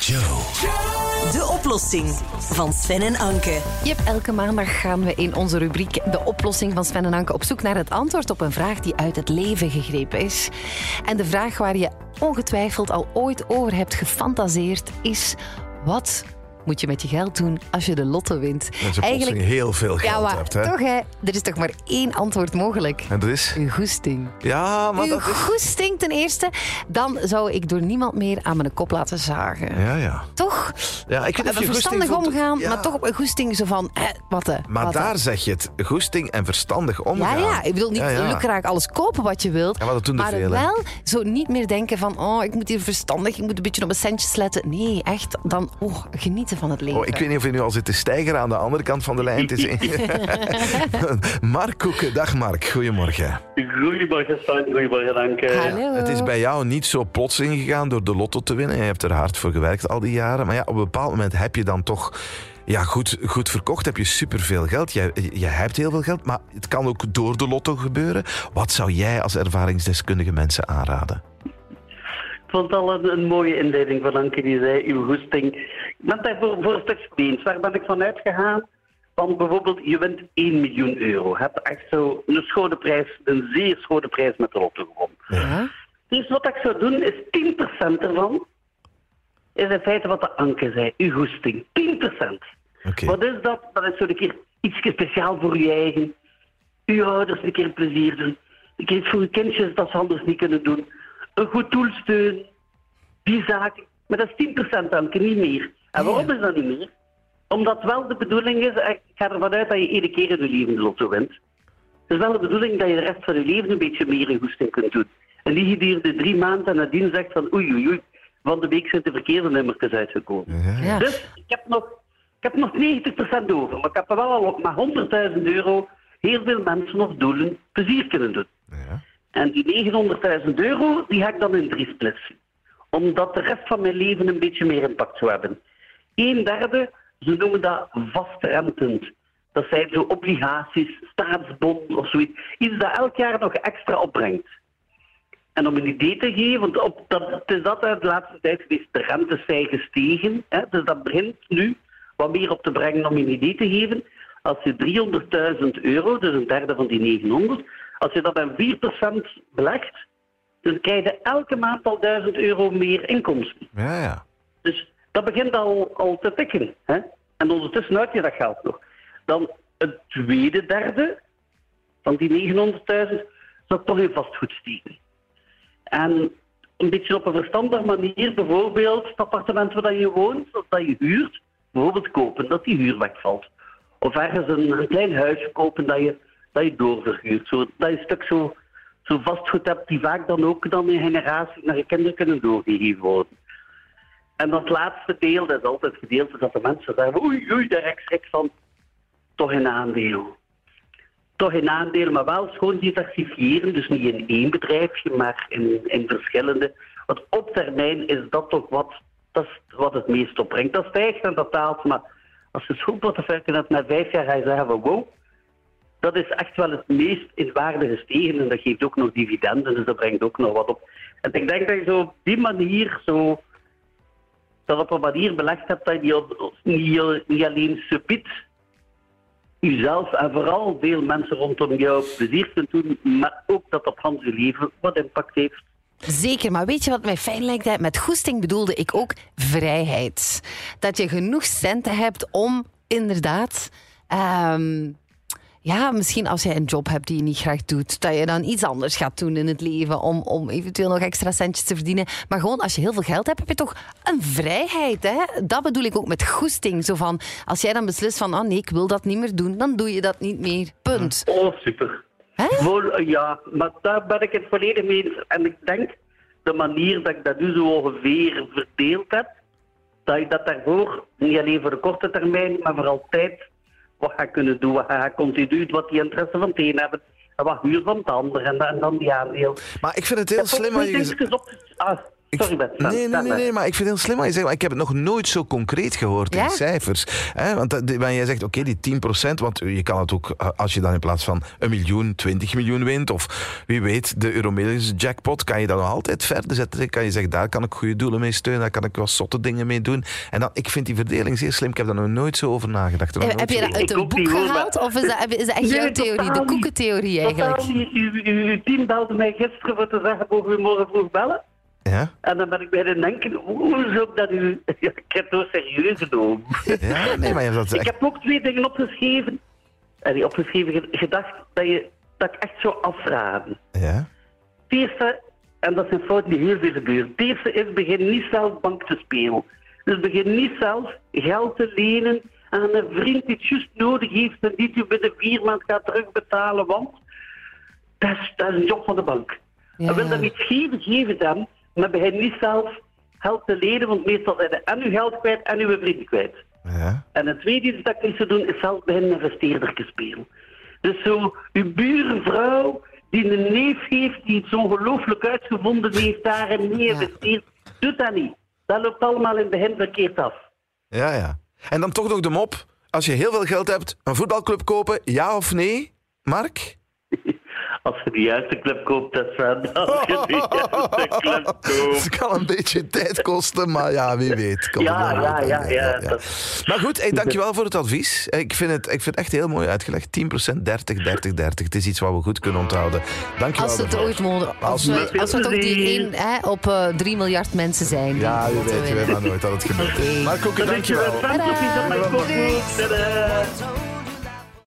Joe. De oplossing van Sven en Anke. Yep, elke maandag gaan we in onze rubriek De oplossing van Sven en Anke op zoek naar het antwoord op een vraag die uit het leven gegrepen is. En de vraag waar je ongetwijfeld al ooit over hebt gefantaseerd is: wat moet je met je geld doen als je de lotto wint? Als je plotseling heel veel ja, geld maar hebt. Hè? toch hè, er is toch maar één antwoord mogelijk. En dat is? Uw goesting. Ja, maar Uw dat is... goesting ten eerste, dan zou ik door niemand meer aan mijn kop laten zagen. Ja, ja. Toch? ja ik je verstandig omgaan, Ja. maar toch op een goesting zo van, hè, wat de, Maar wat daar zeg je het. Goesting en verstandig Ja, omgaan. ja, ik bedoel niet Ja, ja. lukraak alles kopen wat je wilt. Ja, maar dat doen maar veel, hè. wel zo niet meer denken van, oh, ik moet hier verstandig, ik moet een beetje op mijn centjes letten. Nee, echt, dan oh, genieten van het leven. Oh, ik weet niet of je nu al zit te stijgen aan de andere kant van de lijn. Het is Mark Koeken. Dag Mark, goedemorgen. Goedemorgen Sven, goedemorgen Anke. Hallo. Het is bij jou niet zo plots ingegaan door de lotto te winnen. Je hebt er hard voor gewerkt al die jaren. Maar ja, op een bepaald moment heb je dan toch ja, goed, goed verkocht. Heb je superveel geld. Je, je hebt heel veel geld, maar het kan ook door de lotto gebeuren. Wat zou jij als ervaringsdeskundige mensen aanraden? Ik vond het al een, een mooie inleiding van Anke die zei, uw goesting. Ik ben daar voor, een stuk eens. Waar ben ik van uitgegaan? Van bijvoorbeeld, je wint 1 miljoen euro. Je hebt echt zo een schone prijs, een zeer schone prijs met de lotto gewonnen. Ja? Dus wat ik zou doen, is 10% ervan is in feite wat de Anke zei, uw goesting. 10%. Oké. Wat is dat? Dat is zo een keer iets speciaal voor je eigen. Uw ouders een keer plezier doen. Een keer iets voor uw kindjes dat ze anders niet kunnen doen. Een goed doel steunen. Die zaken. Maar dat is 10% dan, niet meer. En waarom is dat niet meer? Omdat wel de bedoeling is, ik ga ervan uit dat je één keer in je leven de lotto wint. Het is wel de bedoeling dat je de rest van je leven een beetje meer in goesting kunt doen. En die gedurende drie maanden en nadien zegt van oei oei oei, van de week zijn de verkeerde nummertjes uitgekomen. Ja. Dus ik heb nog, ik heb nog 90% over, maar ik heb er wel al op maar 100.000 euro heel veel mensen nog doelen plezier kunnen doen. En die 900.000 euro, die ga ik dan in drie splitsen. Omdat de rest van mijn leven een beetje meer impact zou hebben. Een derde, ze noemen dat vastrentend. Dat zijn zo obligaties, staatsbonden of zoiets. Iets dat elk jaar nog extra opbrengt. En om een idee te geven, want op dat, het is dat de laatste tijd geweest, de rentes zijn gestegen. Hè, dus dat begint nu wat meer op te brengen om een idee te geven. Als je 300.000 euro, dus een derde van die 900, als je dat aan 4% belegt, dan krijg je elke maand al 1000 euro meer inkomsten. Ja, ja. Dus dat begint al, al te tikken. Hè? En ondertussen uit je dat geld nog. Dan het tweede derde van die 900.000 zou ik toch in vastgoed steken. En een beetje op een verstandige manier, bijvoorbeeld het appartement waar je woont, of dat je huurt, bijvoorbeeld kopen, dat die huur wegvalt. Of ergens een, een klein huisje kopen dat je, dat je doorverhuurt. Zo, dat je een stuk zo, zo vastgoed hebt die vaak dan ook dan in generatie naar je kinderen kunnen doorgegeven worden. En dat laatste deel, dat is altijd het gedeelte dat de mensen zeggen, oei, oei, daar heb ik van. Toch een aandeel. Toch een aandeel, maar wel schoon diversifiëren. Dus niet in één bedrijfje, maar in, in verschillende. Want op termijn is dat toch wat, dat wat het meest opbrengt. Dat stijgt en dat daalt, maar als je schoolportefeuille hebt na vijf jaar, je zeggen van wow, dat is echt wel het meest in waarde gestegen en dat geeft ook nog dividenden, dus dat brengt ook nog wat op. En ik denk dat je zo op die manier zo dat op een manier belegd hebt dat je niet, alleen subiet jezelf en vooral veel mensen rondom jou plezier kunt doen, maar ook dat op je leven wat impact heeft. Zeker, maar weet je wat mij fijn lijkt? Met goesting bedoelde ik ook vrijheid. Dat je genoeg centen hebt om inderdaad... ehm, ja, misschien als jij een job hebt die je niet graag doet, dat je dan iets anders gaat doen in het leven om, om eventueel nog extra centjes te verdienen. Maar gewoon als je heel veel geld hebt, heb je toch een vrijheid. Hè? Dat bedoel ik ook met goesting. Zo van, als jij dan beslist van, oh nee, ik wil dat niet meer doen, dan doe je dat niet meer. Punt. Oh, super. Hè? Vol, ja, maar daar ben ik het volledig mee eens. En ik denk, de manier dat ik dat nu zo ongeveer verdeeld heb, dat je dat daarvoor, niet alleen voor de korte termijn, maar voor altijd, wat ga kunnen doen, wat ga continu, wat die interesse van het een hebben, en wat huur van het ander, en, dan- die aandeel. Maar ik vind het heel slim je op- ah, Ik- Sorry, Bert. Nee, nee, nee, maar. nee, maar ik vind het heel slim wat je zegt. maar Ik heb het nog nooit zo concreet gehoord Ja? in cijfers. Hè? Want wanneer jij zegt, oké, die 10%, want je kan het ook, eh, als je dan in plaats van een miljoen, 20 miljoen wint, of wie weet, de Euromillions jackpot, kan je dat nog altijd verder zetten. Kan je zeggen, daar kan ik goede doelen mee steunen, daar kan ik wel zotte dingen mee doen. En dan, ik vind die verdeling zeer slim. Ik heb daar nog nooit zo over nagedacht. Heb, je dat uit een boek gehaald? Of is dat, is dat echt Nee, jouw theorie? De koekentheorie eigenlijk? Uw, team belde mij gisteren voor te zeggen, mogen we morgen vroeg bellen? Ja? En dan ben ik bij de denken, hoe zou ik dat u... Ja, ik heb het serieus genomen. ja, nee, maar je hebt dat Ik heb ook twee dingen opgeschreven. En die opgeschreven ge- gedacht dat, je, dat ik echt zou afraden. Ja? Het eerste, en dat zijn fouten die heel veel gebeuren. Het eerste is begin niet zelf bank te spelen. Dus begin niet zelf geld te lenen aan een vriend die het juist nodig heeft en die het u binnen vier maanden gaat terugbetalen, want dat is, dat is een job van de bank. Ja. En wil dat iets geven, geef het hem, maar begin niet zelf geld te lenen, want meestal zijn en uw geld kwijt en uw vrienden kwijt. Ja? En het tweede iets dat ik niet zou doen, is zelf beginnen investeerder te spelen. Dus zo, uw buurvrouw die een neef heeft die het ongelooflijk uitgevonden heeft, daarin mee Ja. investeert, doet dat niet. Dat loopt allemaal in het begin verkeerd af. Ja, ja. En dan toch nog de mop. Als je heel veel geld hebt, een voetbalclub kopen, ja of nee? Mark? Als je de juiste club koopt, dat. Als je de juiste club koopt. Het kan een beetje tijd kosten, maar ja, wie weet. Ja, ja, uit. ja, ja, dat- Maar goed, hey, dankjewel voor het advies. Ik vind het, ik vind het echt heel mooi uitgelegd. 10%, 30, 30, 30. Het is iets wat we goed kunnen onthouden. Dankjewel Als het ooit mogen. Als Als we, als we toch die één hè, op eh 3 miljard mensen zijn. Ja, moeten weet, je weet maar nooit dat het gebeurt. Oké. Maar Koeken, Dan denk je dankjewel.